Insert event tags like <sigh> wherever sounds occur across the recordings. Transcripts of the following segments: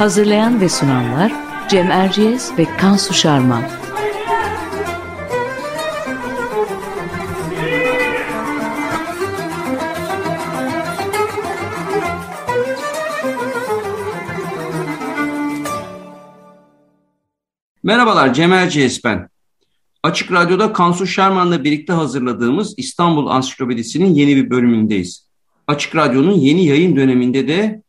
Hazırlayan ve sunanlar Cem Erciyes ve Kansu Şarman. Merhabalar Cem Erciyes ben. Açık Radyo'da Kansu Şarman'la birlikte hazırladığımız İstanbul Ansiklopedisi'nin yeni bir bölümündeyiz. Açık Radyo'nun yeni yayın döneminde de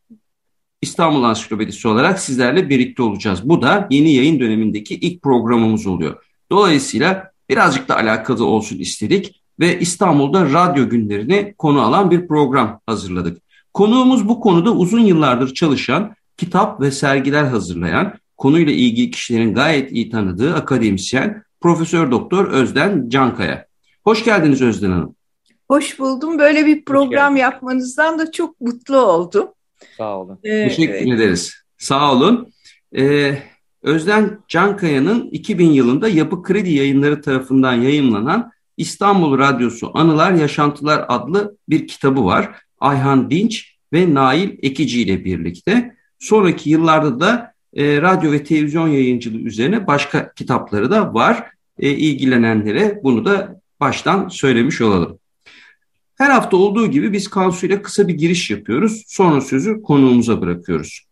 İstanbul Ansiklopedisi olarak sizlerle birlikte olacağız. Bu da yeni yayın dönemindeki ilk programımız oluyor. Dolayısıyla birazcık da alakalı olsun istedik ve İstanbul'da radyo günlerini konu alan bir program hazırladık. Konuğumuz bu konuda uzun yıllardır çalışan, kitap ve sergiler hazırlayan, konuyla ilgili kişilerin gayet iyi tanıdığı akademisyen Profesör Doktor Özden Cankaya. Hoş geldiniz Özden Hanım. Hoş buldum. Böyle bir program yapmanızdan da çok mutlu oldum. Sağ olun. Ee, Teşekkür evet. ederiz. Sağ olun. Ee, Özden Cankaya'nın 2000 yılında Yapı Kredi Yayınları tarafından yayımlanan İstanbul Radyosu Anılar Yaşantılar adlı bir kitabı var. Ayhan Dinç ve Nail Ekici ile birlikte. Sonraki yıllarda da e, radyo ve televizyon yayıncılığı üzerine başka kitapları da var. E, ilgilenenlere bunu da baştan söylemiş olalım. Her hafta olduğu gibi biz Kansu ile kısa bir giriş yapıyoruz. Sonra sözü konuğumuza bırakıyoruz.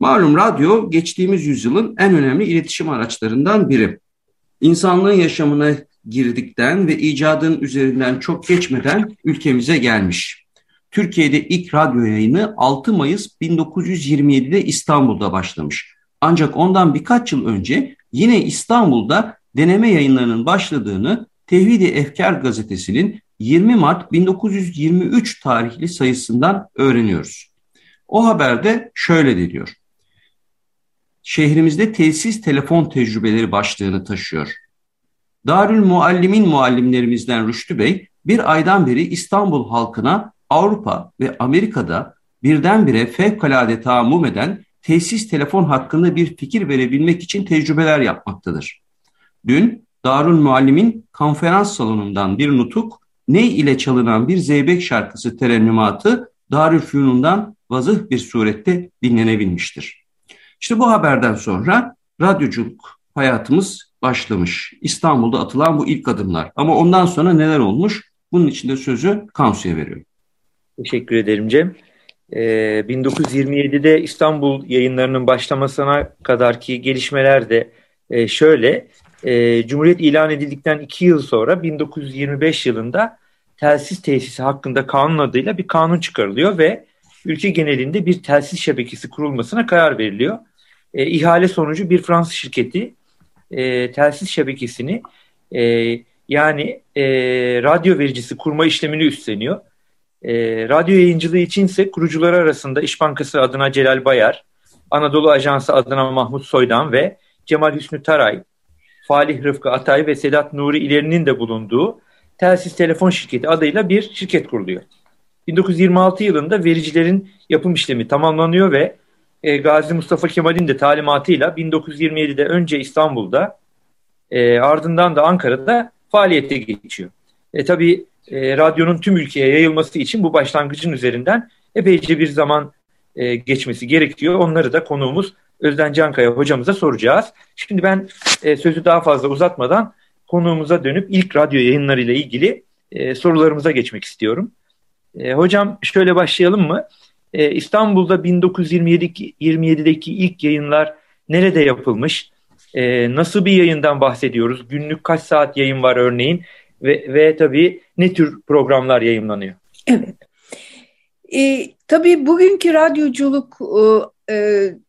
Malum radyo geçtiğimiz yüzyılın en önemli iletişim araçlarından biri. İnsanlığın yaşamına girdikten ve icadın üzerinden çok geçmeden ülkemize gelmiş. Türkiye'de ilk radyo yayını 6 Mayıs 1927'de İstanbul'da başlamış. Ancak ondan birkaç yıl önce yine İstanbul'da deneme yayınlarının başladığını Tevhidi Efkar gazetesinin 20 Mart 1923 tarihli sayısından öğreniyoruz. O haberde şöyle deniyor. Şehrimizde tesis telefon tecrübeleri başlığını taşıyor. Darül Muallimin muallimlerimizden Rüştü Bey bir aydan beri İstanbul halkına Avrupa ve Amerika'da birdenbire fevkalade tahammüm eden tesis telefon hakkında bir fikir verebilmek için tecrübeler yapmaktadır. Dün Darül Muallim'in konferans salonundan bir nutuk ney ile çalınan bir zeybek şarkısı terennümatı Darülfünun'dan vazıh bir surette dinlenebilmiştir. İşte bu haberden sonra radyoculuk hayatımız başlamış. İstanbul'da atılan bu ilk adımlar. Ama ondan sonra neler olmuş? Bunun için de sözü Kansu'ya veriyorum. Teşekkür ederim Cem. Ee, 1927'de İstanbul yayınlarının başlamasına kadarki gelişmeler de e, şöyle e, Cumhuriyet ilan edildikten iki yıl sonra 1925 yılında telsiz tesisi hakkında kanun adıyla bir kanun çıkarılıyor ve ülke genelinde bir telsiz şebekesi kurulmasına karar veriliyor. E, ihale sonucu bir Fransız şirketi e, telsiz şebekesini e, yani e, radyo vericisi kurma işlemini üstleniyor. E, radyo yayıncılığı içinse kurucular arasında İş Bankası adına Celal Bayar, Anadolu Ajansı adına Mahmut Soydan ve Cemal Hüsnü Taray Falih Rıfkı Atay ve Sedat Nuri İleri'nin de bulunduğu Telsiz Telefon Şirketi adıyla bir şirket kuruluyor. 1926 yılında vericilerin yapım işlemi tamamlanıyor ve e, Gazi Mustafa Kemal'in de talimatıyla 1927'de önce İstanbul'da e, ardından da Ankara'da faaliyete geçiyor. E, tabii e, radyonun tüm ülkeye yayılması için bu başlangıcın üzerinden epeyce bir zaman e, geçmesi gerekiyor. Onları da konuğumuz Özden Cankaya hocamıza soracağız. Şimdi ben e, sözü daha fazla uzatmadan konuğumuza dönüp ilk radyo yayınlarıyla ilgili e, sorularımıza geçmek istiyorum. E, hocam şöyle başlayalım mı? E, İstanbul'da 1927'deki ilk yayınlar nerede yapılmış? E, nasıl bir yayından bahsediyoruz? Günlük kaç saat yayın var örneğin? Ve, ve tabii ne tür programlar yayınlanıyor? Evet. E, tabii bugünkü radyoculuk e,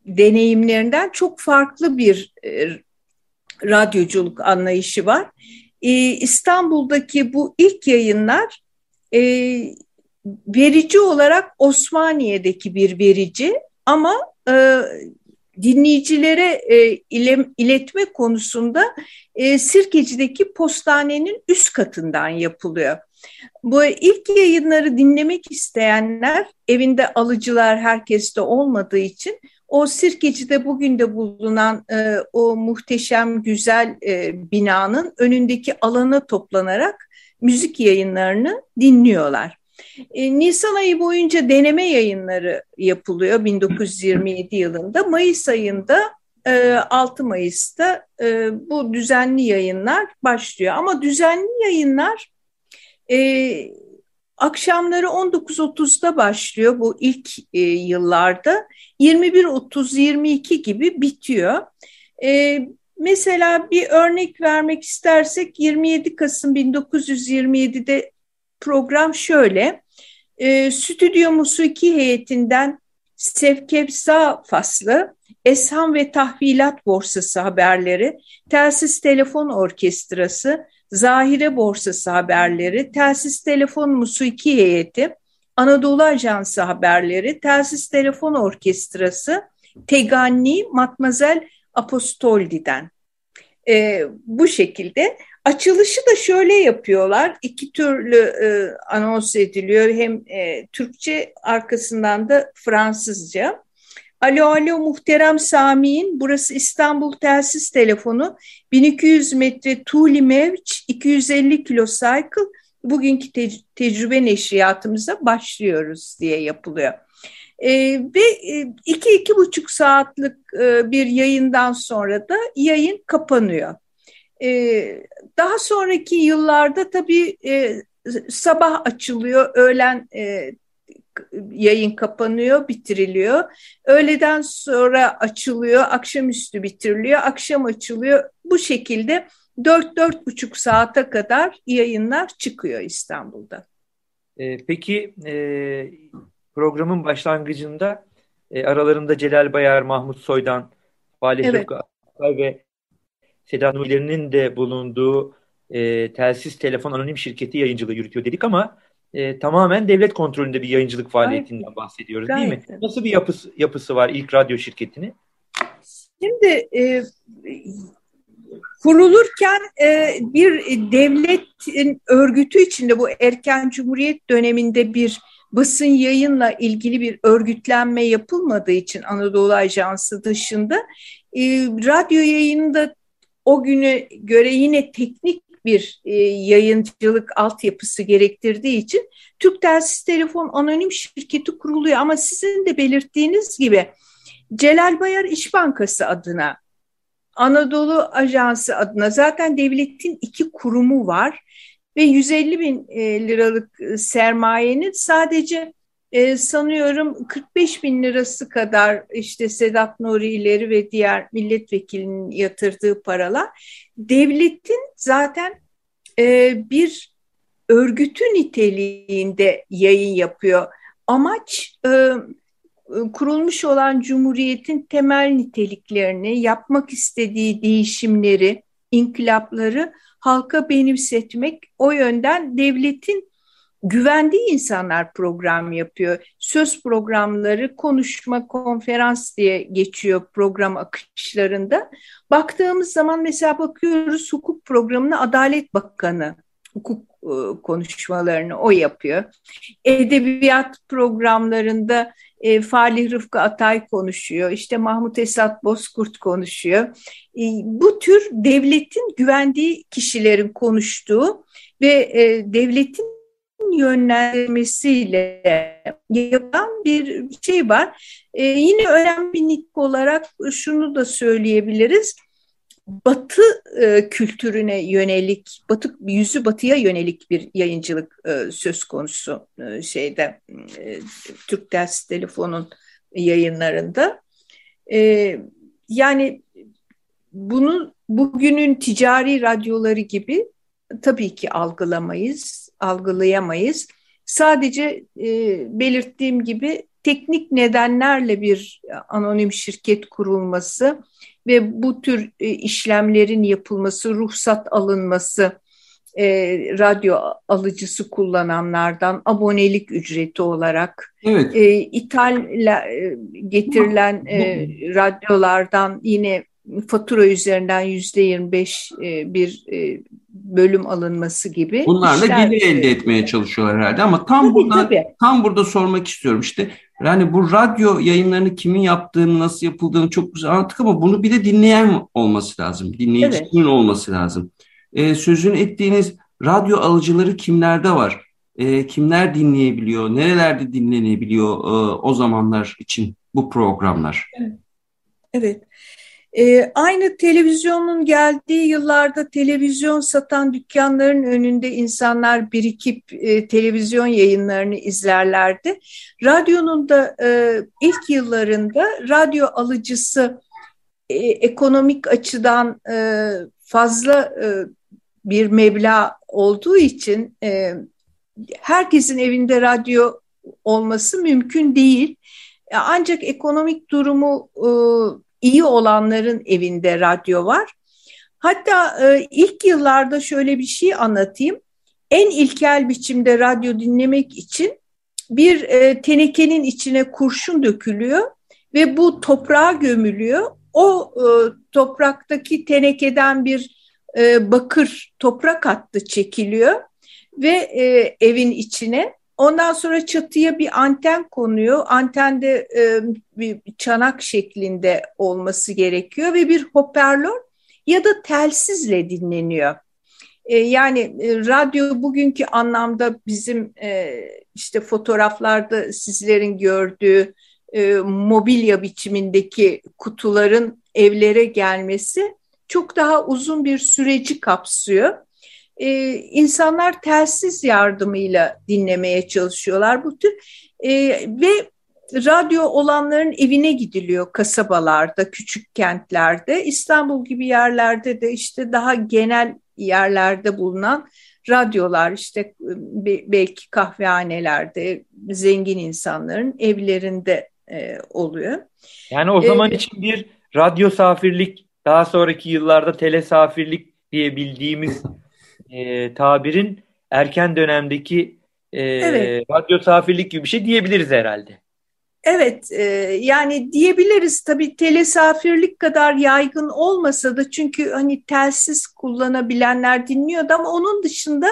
deneyimlerinden çok farklı bir e, radyoculuk anlayışı var. E, İstanbul'daki bu ilk yayınlar e, verici olarak Osmaniye'deki bir verici ama e, dinleyicilere e, ile, iletme konusunda e, Sirkeci'deki postanenin üst katından yapılıyor. Bu ilk yayınları dinlemek isteyenler evinde alıcılar herkeste olmadığı için o Sirkeci'de bugün de bulunan e, o muhteşem güzel e, binanın önündeki alana toplanarak müzik yayınlarını dinliyorlar. E, Nisan ayı boyunca deneme yayınları yapılıyor 1927 yılında. Mayıs ayında e, 6 Mayıs'ta e, bu düzenli yayınlar başlıyor. Ama düzenli yayınlar e, akşamları 19.30'da başlıyor bu ilk e, yıllarda. 21.30-22 gibi bitiyor. E, mesela bir örnek vermek istersek 27 Kasım 1927'de program şöyle. E, Stüdyo Musiki heyetinden Sevkepsa faslı, Esham ve Tahvilat Borsası haberleri, Telsiz Telefon Orkestrası, Zahire Borsası haberleri, Telsiz Telefon Musiki heyeti, Anadolu Ajansı haberleri, Telsiz Telefon Orkestrası, Teganni, Matmazel Apostoldi'den. E, bu şekilde Açılışı da şöyle yapıyorlar. İki türlü e, anons ediliyor. Hem e, Türkçe arkasından da Fransızca. Alo alo muhterem Sami'in burası İstanbul telsiz telefonu 1200 metre Tuli Mevç 250 kilo cycle bugünkü te tecrübe neşriyatımıza başlıyoruz diye yapılıyor. E, ve e, iki iki buçuk saatlik e, bir yayından sonra da yayın kapanıyor. E, daha sonraki yıllarda tabii e, sabah açılıyor, öğlen e, yayın kapanıyor, bitiriliyor. Öğleden sonra açılıyor, akşamüstü bitiriliyor, akşam açılıyor. Bu şekilde 4-4,5 saate kadar yayınlar çıkıyor İstanbul'da. E, peki e, programın başlangıcında e, aralarında Celal Bayar, Mahmut Soydan, Valih evet. Rıfkı ve Seda Nuri'lerinin de bulunduğu e, telsiz telefon anonim şirketi yayıncılığı yürütüyor dedik ama e, tamamen devlet kontrolünde bir yayıncılık faaliyetinden Gayet. bahsediyoruz Gayet. değil mi? Nasıl bir yapısı, yapısı var ilk radyo şirketini? Şimdi e, kurulurken e, bir devletin örgütü içinde bu erken cumhuriyet döneminde bir basın yayınla ilgili bir örgütlenme yapılmadığı için Anadolu Ajansı dışında e, radyo yayında o güne göre yine teknik bir e, yayıncılık altyapısı gerektirdiği için Türk Telsiz Telefon Anonim Şirketi kuruluyor. Ama sizin de belirttiğiniz gibi Celal Bayar İş Bankası adına, Anadolu Ajansı adına zaten devletin iki kurumu var ve 150 bin e, liralık sermayenin sadece e, sanıyorum 45 bin lirası kadar işte Sedat Nuri'leri ve diğer milletvekilinin yatırdığı paralar devletin zaten e, bir örgütü niteliğinde yayın yapıyor. Amaç e, kurulmuş olan cumhuriyetin temel niteliklerini, yapmak istediği değişimleri, inkılapları halka benimsetmek, o yönden devletin güvendiği insanlar program yapıyor. Söz programları, konuşma, konferans diye geçiyor program akışlarında. Baktığımız zaman mesela bakıyoruz hukuk programına Adalet Bakanı hukuk e, konuşmalarını o yapıyor. Edebiyat programlarında e, Falih Rıfkı Atay konuşuyor. İşte Mahmut Esat Bozkurt konuşuyor. E, bu tür devletin güvendiği kişilerin konuştuğu ve e, devletin yönlendirmesiyle yapılan bir şey var. Ee, yine önemli bir nick olarak şunu da söyleyebiliriz. Batı e, kültürüne yönelik, batı yüzü batıya yönelik bir yayıncılık e, söz konusu e, şeyde e, Türk Ders Telefon'un yayınlarında. E, yani bunu bugünün ticari radyoları gibi tabii ki algılamayız, algılayamayız. Sadece e, belirttiğim gibi teknik nedenlerle bir anonim şirket kurulması ve bu tür e, işlemlerin yapılması, ruhsat alınması, e, radyo alıcısı kullananlardan abonelik ücreti olarak evet. e, ithal e, getirilen e, radyolardan yine fatura üzerinden yüzde 25 e, bir e, bölüm alınması gibi. Bunlar da gelir elde etmeye çalışıyorlar herhalde ama tam tabii, burada tabii. tam burada sormak istiyorum işte yani bu radyo yayınlarını kimin yaptığını nasıl yapıldığını çok güzel anlattık ama bunu bir de dinleyen olması lazım. Dinleyicisinin evet. olması lazım. Ee, sözünü ettiğiniz radyo alıcıları kimlerde var? Ee, kimler dinleyebiliyor? Nerelerde dinlenebiliyor e, o zamanlar için bu programlar? Evet. evet. E, aynı televizyonun geldiği yıllarda televizyon satan dükkanların önünde insanlar birikip e, televizyon yayınlarını izlerlerdi. Radyonun da e, ilk yıllarında radyo alıcısı e, ekonomik açıdan e, fazla e, bir meblağ olduğu için e, herkesin evinde radyo olması mümkün değil. Ancak ekonomik durumu e, iyi olanların evinde radyo var. Hatta e, ilk yıllarda şöyle bir şey anlatayım. En ilkel biçimde radyo dinlemek için bir e, tenekenin içine kurşun dökülüyor ve bu toprağa gömülüyor. O e, topraktaki tenekeden bir e, bakır toprak hattı çekiliyor ve e, evin içine Ondan sonra çatıya bir anten konuyor. Antende e, bir çanak şeklinde olması gerekiyor ve bir hoparlör ya da telsizle dinleniyor. E, yani e, radyo bugünkü anlamda bizim e, işte fotoğraflarda sizlerin gördüğü e, mobilya biçimindeki kutuların evlere gelmesi çok daha uzun bir süreci kapsıyor e, insanlar telsiz yardımıyla dinlemeye çalışıyorlar bu tür e, ve radyo olanların evine gidiliyor kasabalarda, küçük kentlerde, İstanbul gibi yerlerde de işte daha genel yerlerde bulunan radyolar işte belki kahvehanelerde zengin insanların evlerinde e, oluyor. Yani o zaman ee, için bir radyo safirlik daha sonraki yıllarda telesafirlik diye bildiğimiz e, tabirin erken dönemdeki e, evet. radyo safirlik gibi bir şey diyebiliriz herhalde. Evet e, yani diyebiliriz tabii telesafirlik kadar yaygın olmasa da çünkü hani telsiz kullanabilenler dinliyordu ama onun dışında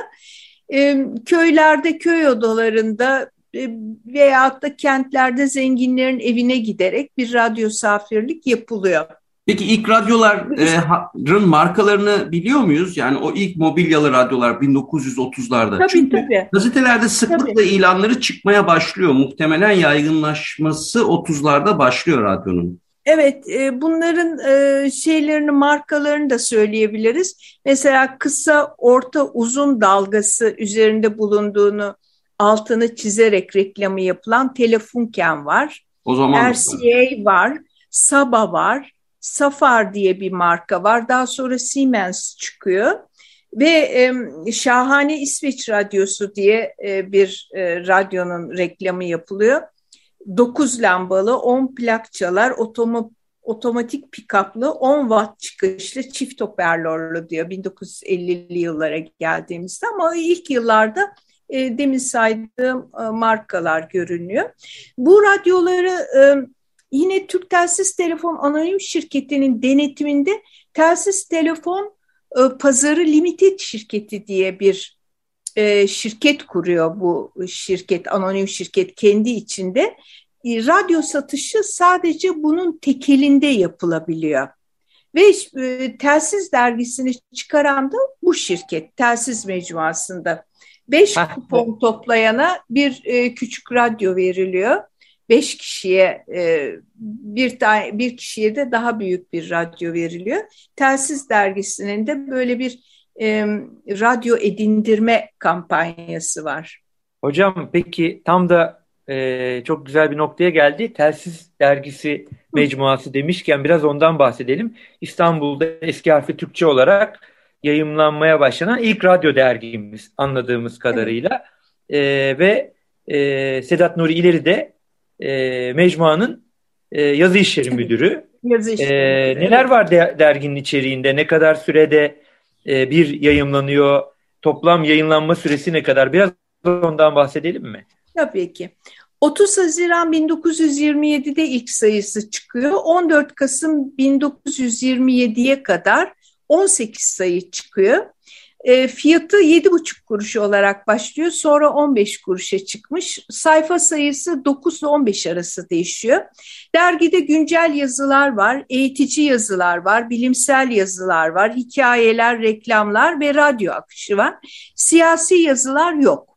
e, köylerde köy odalarında e, veyahut da kentlerde zenginlerin evine giderek bir radyo safirlik yapılıyor. Peki ilk radyoların markalarını biliyor muyuz? Yani o ilk mobilyalı radyolar 1930'larda. Tabii Çünkü tabii. Gazetelerde sıklıkla tabii. ilanları çıkmaya başlıyor. Muhtemelen yaygınlaşması 30'larda başlıyor radyonun. Evet, e, bunların e, şeylerini, markalarını da söyleyebiliriz. Mesela kısa, orta, uzun dalgası üzerinde bulunduğunu altını çizerek reklamı yapılan Telefunken var. O zaman RCA var, Saba var. Safar diye bir marka var. Daha sonra Siemens çıkıyor. Ve e, Şahane İsveç Radyosu diye e, bir e, radyonun reklamı yapılıyor. 9 lambalı, 10 plak çalar, otoma, otomatik pikaplı, 10 watt çıkışlı, çift hoparlörlü diyor 1950'li yıllara geldiğimizde. Ama ilk yıllarda e, demin saydığım e, markalar görünüyor. Bu radyoları... E, Yine Türk Telsiz Telefon Anonim Şirketi'nin denetiminde Telsiz Telefon e, Pazarı Limited Şirketi diye bir e, şirket kuruyor bu şirket, anonim şirket kendi içinde. E, radyo satışı sadece bunun tekelinde yapılabiliyor. Ve e, Telsiz dergisini çıkaran da bu şirket, Telsiz mecmuasında. Beş kupon toplayana bir e, küçük radyo veriliyor beş kişiye e, bir tane bir kişiye de daha büyük bir radyo veriliyor. Telsiz dergisinin de böyle bir e, radyo edindirme kampanyası var. Hocam peki tam da e, çok güzel bir noktaya geldi. Telsiz dergisi mecmuası demişken biraz ondan bahsedelim. İstanbul'da eski harfi Türkçe olarak yayımlanmaya başlanan ilk radyo dergimiz anladığımız kadarıyla. Evet. E, ve e, Sedat Nuri İleri de e, mecmuanın e, yazı işleri müdürü. <laughs> yazı işleri e, Neler var de, derginin içeriğinde? Ne kadar sürede e, bir yayımlanıyor? toplam yayınlanma süresi ne kadar? Biraz ondan bahsedelim mi? Tabii ki. 30 Haziran 1927'de ilk sayısı çıkıyor. 14 Kasım 1927'ye kadar 18 sayı çıkıyor. E, fiyatı 7,5 kuruş olarak başlıyor. Sonra 15 kuruşa çıkmış. Sayfa sayısı 9 ile 15 arası değişiyor. Dergide güncel yazılar var, eğitici yazılar var, bilimsel yazılar var, hikayeler, reklamlar ve radyo akışı var. Siyasi yazılar yok.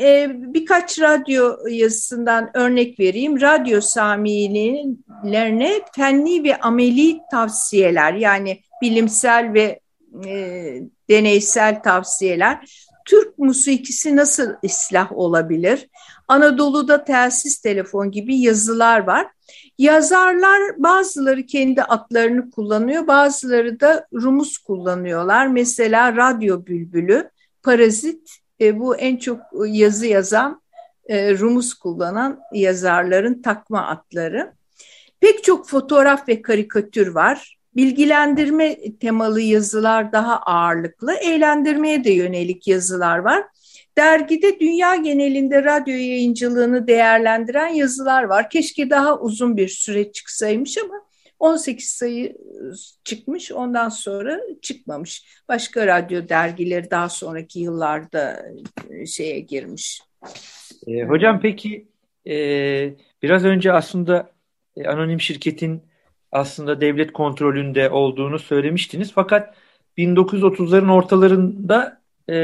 Ee, birkaç radyo yazısından örnek vereyim. Radyo samilerine fenli ve ameli tavsiyeler yani bilimsel ve e, deneysel tavsiyeler. Türk musikisi nasıl ıslah olabilir? Anadolu'da telsiz telefon gibi yazılar var. Yazarlar bazıları kendi adlarını kullanıyor, bazıları da rumuz kullanıyorlar. Mesela Radyo Bülbülü, Parazit e, bu en çok yazı yazan, e, rumuz kullanan yazarların takma adları. Pek çok fotoğraf ve karikatür var. Bilgilendirme temalı yazılar daha ağırlıklı, eğlendirmeye de yönelik yazılar var. Dergide dünya genelinde radyo yayıncılığını değerlendiren yazılar var. Keşke daha uzun bir süre çıksaymış ama 18 sayı çıkmış ondan sonra çıkmamış. Başka radyo dergileri daha sonraki yıllarda e, şeye girmiş. E, hocam peki e, biraz önce aslında e, anonim şirketin aslında devlet kontrolünde olduğunu söylemiştiniz. Fakat 1930'ların ortalarında e,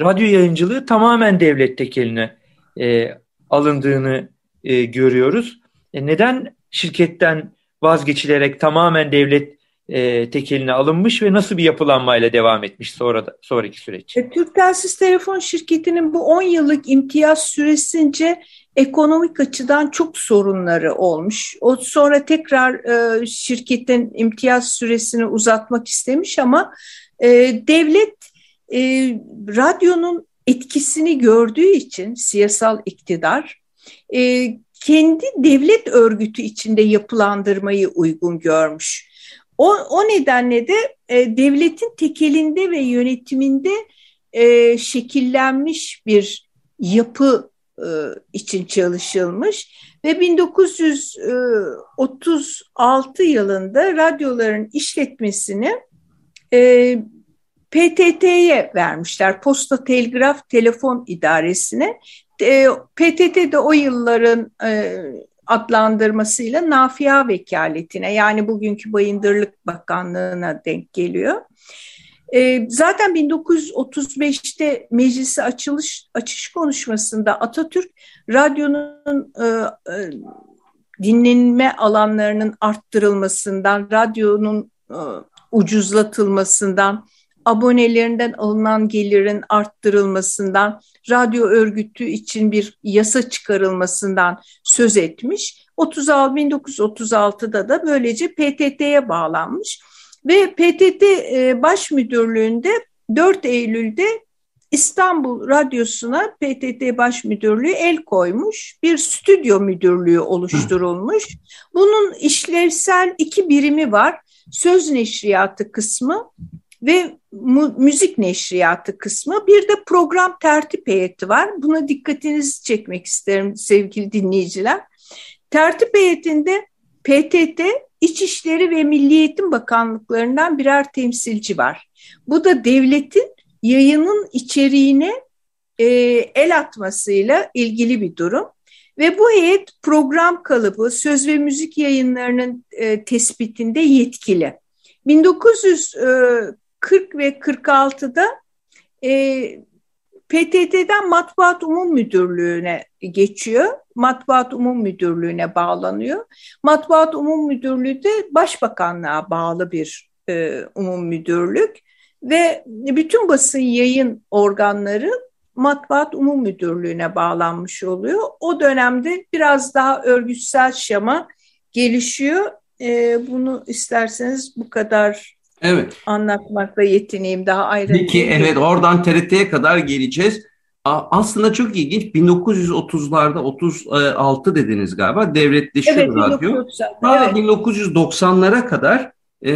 radyo yayıncılığı tamamen devlet tekeline e, alındığını e, görüyoruz. E, neden şirketten vazgeçilerek tamamen devlet e, tekeline alınmış ve nasıl bir yapılanmayla devam etmiş sonra da, sonraki süreç? E, Türk Telsiz Telefon Şirketi'nin bu 10 yıllık imtiyaz süresince ekonomik açıdan çok sorunları olmuş. O sonra tekrar e, şirketin imtiyaz süresini uzatmak istemiş ama e, devlet e, radyonun etkisini gördüğü için siyasal iktidar e, kendi devlet örgütü içinde yapılandırmayı uygun görmüş. O, o nedenle de e, devletin tekelinde ve yönetiminde e, şekillenmiş bir yapı için çalışılmış ve 1936 yılında radyoların işletmesini e, PTT'ye vermişler. Posta Telgraf Telefon İdaresi'ne. E, PTT de o yılların adlandırmasıyla Nafia Vekaletine yani bugünkü Bayındırlık Bakanlığı'na denk geliyor. E, zaten 1935'te meclisi açılış açış konuşmasında Atatürk radyonun e, e, dinlenme alanlarının arttırılmasından, radyonun e, ucuzlatılmasından, abonelerinden alınan gelirin arttırılmasından, radyo örgütü için bir yasa çıkarılmasından söz etmiş. 36 1936'da da böylece PTT'ye bağlanmış. Ve PTT e, Baş Müdürlüğü'nde 4 Eylül'de İstanbul Radyosu'na PTT Baş Müdürlüğü el koymuş. Bir stüdyo müdürlüğü oluşturulmuş. Bunun işlevsel iki birimi var. Söz neşriyatı kısmı ve müzik neşriyatı kısmı. Bir de program tertip heyeti var. Buna dikkatinizi çekmek isterim sevgili dinleyiciler. Tertip heyetinde PTT, İçişleri ve Milli Eğitim Bakanlıklarından birer temsilci var. Bu da devletin yayının içeriğine e, el atmasıyla ilgili bir durum. Ve bu heyet program kalıbı, söz ve müzik yayınlarının e, tespitinde yetkili. 1940 e, ve 46'da e, PTT'den Matbuat Umum Müdürlüğü'ne geçiyor. Matbuat Umum Müdürlüğü'ne bağlanıyor. Matbuat Umum Müdürlüğü de Başbakanlığa bağlı bir e, umum müdürlük ve bütün basın yayın organları Matbuat Umum Müdürlüğü'ne bağlanmış oluyor. O dönemde biraz daha örgütsel şema gelişiyor. E, bunu isterseniz bu kadar Evet. Anlatmakla yetineyim daha ayrı. Peki evet oradan TRT'ye kadar geleceğiz. Aslında çok ilginç 1930'larda 36 dediniz galiba devletleşiyor evet, radyo. 1930'larda, evet. 1990'lara kadar e,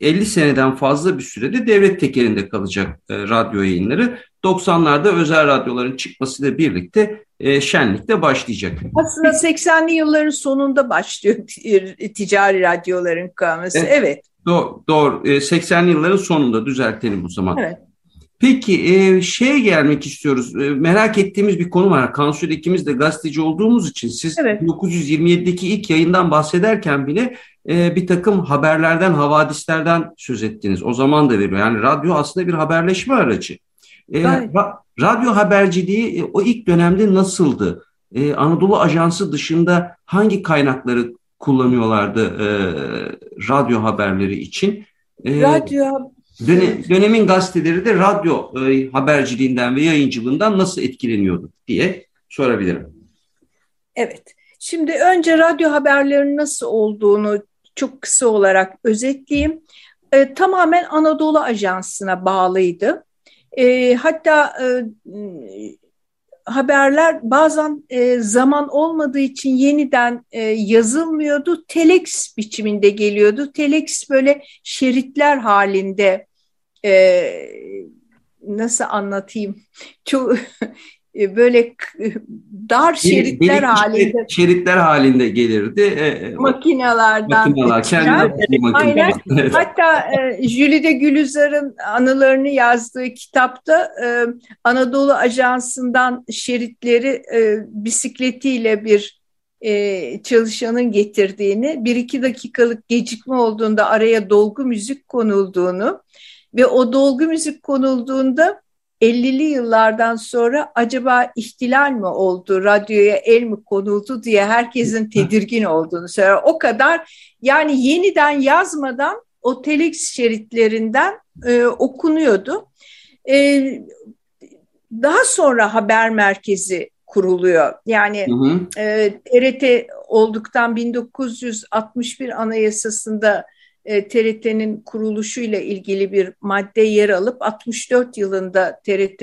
50 seneden fazla bir sürede devlet tekelinde kalacak e, radyo yayınları. 90'larda özel radyoların çıkmasıyla birlikte e, şenlikte başlayacak. Aslında 80'li yılların sonunda başlıyor <laughs> ticari radyoların kalması. Evet. evet. Doğru, doğru. 80'li yılların sonunda düzeltelim o zaman. Evet. Peki e, şeye gelmek istiyoruz. E, merak ettiğimiz bir konu var. Kansu'da ikimiz de gazeteci olduğumuz için siz evet. 1927'deki ilk yayından bahsederken bile e, bir takım haberlerden, havadislerden söz ettiniz. O zaman da veriyor. Yani radyo aslında bir haberleşme aracı. E, ra radyo haberciliği e, o ilk dönemde nasıldı? E, Anadolu Ajansı dışında hangi kaynakları kullanıyorlardı e, radyo haberleri için? E, radyo Döne, dönemin gazeteleri de radyo e, haberciliğinden ve yayıncılığından nasıl etkileniyordu diye sorabilirim. Evet. Şimdi önce radyo haberlerinin nasıl olduğunu çok kısa olarak özetleyeyim. E, tamamen Anadolu Ajansı'na bağlıydı. E, hatta e, haberler bazen e, zaman olmadığı için yeniden e, yazılmıyordu. Telex biçiminde geliyordu. Telex böyle şeritler halinde e, nasıl anlatayım? Çok <laughs> böyle dar şeritler halinde şeritler halinde gelirdi. E, e makinelerden. Makineler, kendi Aynen. <laughs> Hatta e, Jülide Gülüzar'ın anılarını yazdığı kitapta e, Anadolu Ajansı'ndan şeritleri e, bisikletiyle bir e, çalışanın getirdiğini, bir iki dakikalık gecikme olduğunda araya dolgu müzik konulduğunu ve o dolgu müzik konulduğunda 50'li yıllardan sonra acaba ihtilal mi oldu, radyoya el mi konuldu diye herkesin tedirgin olduğunu söyler. O kadar yani yeniden yazmadan o telex şeritlerinden e, okunuyordu. E, daha sonra haber merkezi kuruluyor. Yani hı hı. E, TRT olduktan 1961 Anayasası'nda e, TRT'nin kuruluşuyla ilgili bir madde yer alıp 64 yılında TRT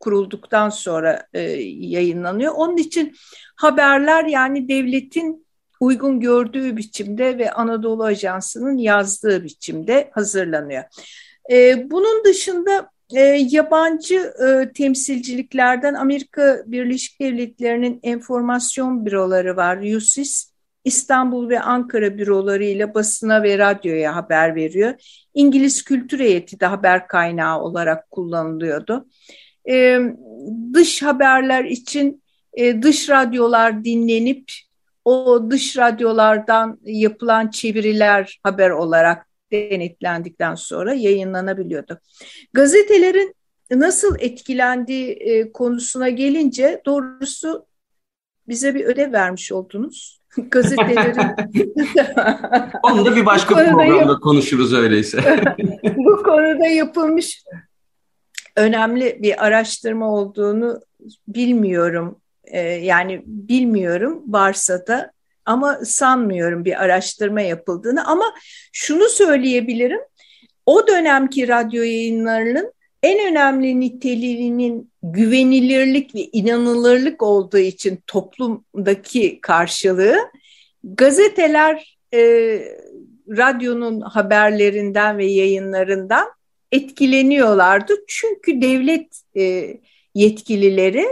kurulduktan sonra e, yayınlanıyor. Onun için haberler yani devletin uygun gördüğü biçimde ve Anadolu Ajansı'nın yazdığı biçimde hazırlanıyor. E, bunun dışında e, yabancı temsilciliklerden Amerika Birleşik Devletleri'nin enformasyon büroları var, USIS. İstanbul ve Ankara bürolarıyla basına ve radyoya haber veriyor. İngiliz kültür heyeti de haber kaynağı olarak kullanılıyordu. Ee, dış haberler için e, dış radyolar dinlenip o dış radyolardan yapılan çeviriler haber olarak denetlendikten sonra yayınlanabiliyordu. Gazetelerin nasıl etkilendiği e, konusuna gelince doğrusu bize bir ödev vermiş oldunuz <laughs> gazetelerin... <laughs> Onu da bir başka programda konuşuruz öyleyse. <laughs> bu konuda yapılmış önemli bir araştırma olduğunu bilmiyorum. Ee, yani bilmiyorum varsa da ama sanmıyorum bir araştırma yapıldığını. Ama şunu söyleyebilirim. O dönemki radyo yayınlarının en önemli niteliğinin güvenilirlik ve inanılırlık olduğu için toplumdaki karşılığı gazeteler e, radyonun haberlerinden ve yayınlarından etkileniyorlardı. Çünkü devlet e, yetkilileri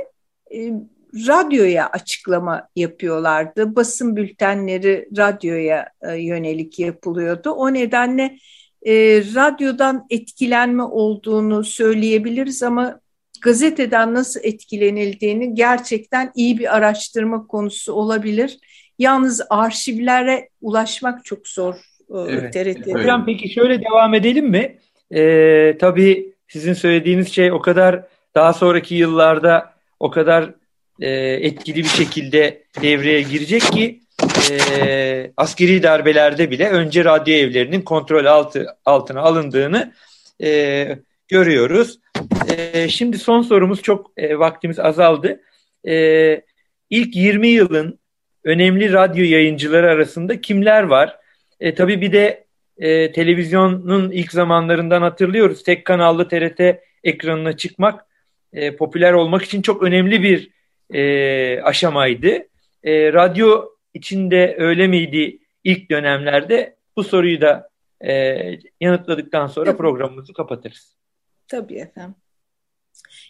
e, radyoya açıklama yapıyorlardı. Basın bültenleri radyoya e, yönelik yapılıyordu. O nedenle e, radyodan etkilenme olduğunu söyleyebiliriz ama gazeteden nasıl etkilenildiğini gerçekten iyi bir araştırma konusu olabilir. Yalnız arşivlere ulaşmak çok zor. E, evet. TRT'de. Hocam peki şöyle devam edelim mi? Ee, tabii sizin söylediğiniz şey o kadar daha sonraki yıllarda o kadar e, etkili bir şekilde devreye girecek ki e, askeri darbelerde bile önce radyo evlerinin kontrol altı, altına alındığını e, görüyoruz. E, şimdi son sorumuz çok e, vaktimiz azaldı. E, ilk 20 yılın önemli radyo yayıncıları arasında kimler var? E, tabii bir de e, televizyonun ilk zamanlarından hatırlıyoruz. Tek kanallı TRT ekranına çıkmak e, popüler olmak için çok önemli bir e, aşamaydı. E, radyo içinde öyle miydi ilk dönemlerde? Bu soruyu da e, yanıtladıktan sonra Tabii. programımızı kapatırız. Tabii efendim.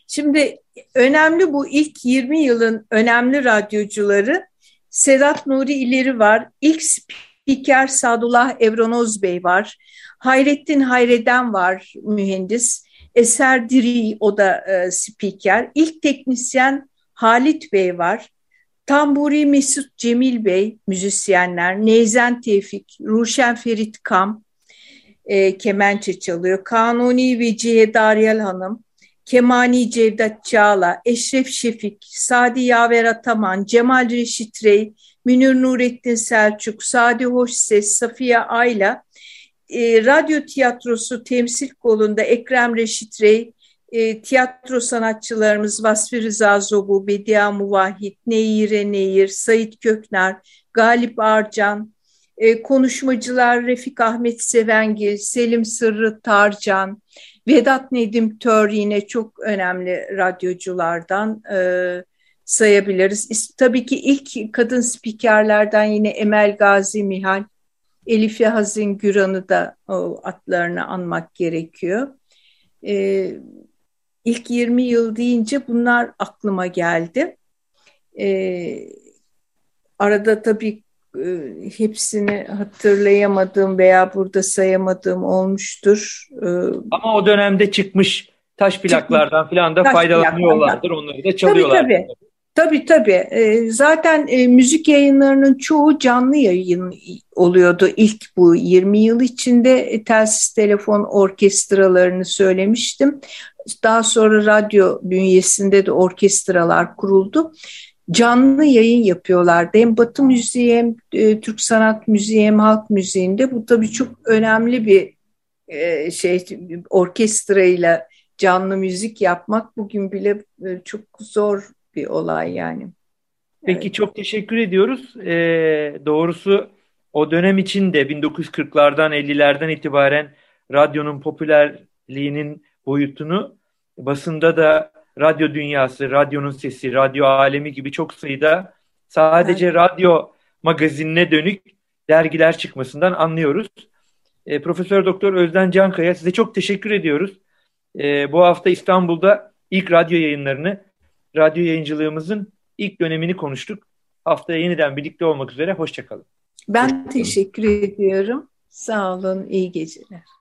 Şimdi önemli bu ilk 20 yılın önemli radyocuları Sedat Nuri İleri var. İlk spiker Sadullah Evronoz Bey var. Hayrettin Hayreden var mühendis. Eser Diri o da e, spiker. İlk teknisyen Halit Bey var. Tamburi Mesut Cemil Bey müzisyenler. Neyzen Tevfik, Ruşen Ferit Kam e, kemençe çalıyor. Kanuni ve Cihe Daryal Hanım. Kemani Cevdet Çağla, Eşref Şefik, Sadi Yaver Ataman, Cemal Reşit Rey, Münir Nurettin Selçuk, Sadi Hoşses, Safiye Ayla, e, radyo tiyatrosu temsil kolunda Ekrem Reşit Rey, e, tiyatro sanatçılarımız Vasfi Rıza Zobu, Bedia Muvahit, Neyire Neyir, Sait Kökner, Galip Arcan, e, konuşmacılar Refik Ahmet Sevengil, Selim Sırrı Tarcan, Vedat Nedim Tör yine çok önemli radyoculardan e, sayabiliriz. Tabii ki ilk kadın spikerlerden yine Emel Gazi Mihal, Elif'e Hazin Güran'ı da o atlarını anmak gerekiyor. E, ilk 20 yıl deyince bunlar aklıma geldi. E, arada tabii e, hepsini hatırlayamadığım veya burada sayamadığım olmuştur. E, Ama o dönemde çıkmış taş plaklardan falan da faydalanıyorlardır. Onları da çalıyorlar. Tabii tabii. Tabii tabii. E, zaten müzik yayınlarının çoğu canlı yayın oluyordu ilk bu 20 yıl içinde. telsiz telefon orkestralarını söylemiştim. Daha sonra radyo bünyesinde de orkestralar kuruldu canlı yayın yapıyorlardı. Hem Batı Müziği hem e, Türk Sanat Müziği hem Halk Müziği'nde. Bu tabii çok önemli bir e, şey orkestrayla canlı müzik yapmak bugün bile e, çok zor bir olay yani. Peki evet. çok teşekkür ediyoruz. Ee, doğrusu o dönem için de 1940'lardan 50'lerden itibaren radyonun popülerliğinin boyutunu basında da radyo dünyası, radyonun sesi, radyo alemi gibi çok sayıda sadece evet. radyo magazinine dönük dergiler çıkmasından anlıyoruz. E, Profesör Doktor Özden Cankaya size çok teşekkür ediyoruz. E, bu hafta İstanbul'da ilk radyo yayınlarını, radyo yayıncılığımızın ilk dönemini konuştuk. Haftaya yeniden birlikte olmak üzere. Hoşçakalın. Ben teşekkür ediyorum. Sağ olun, iyi geceler.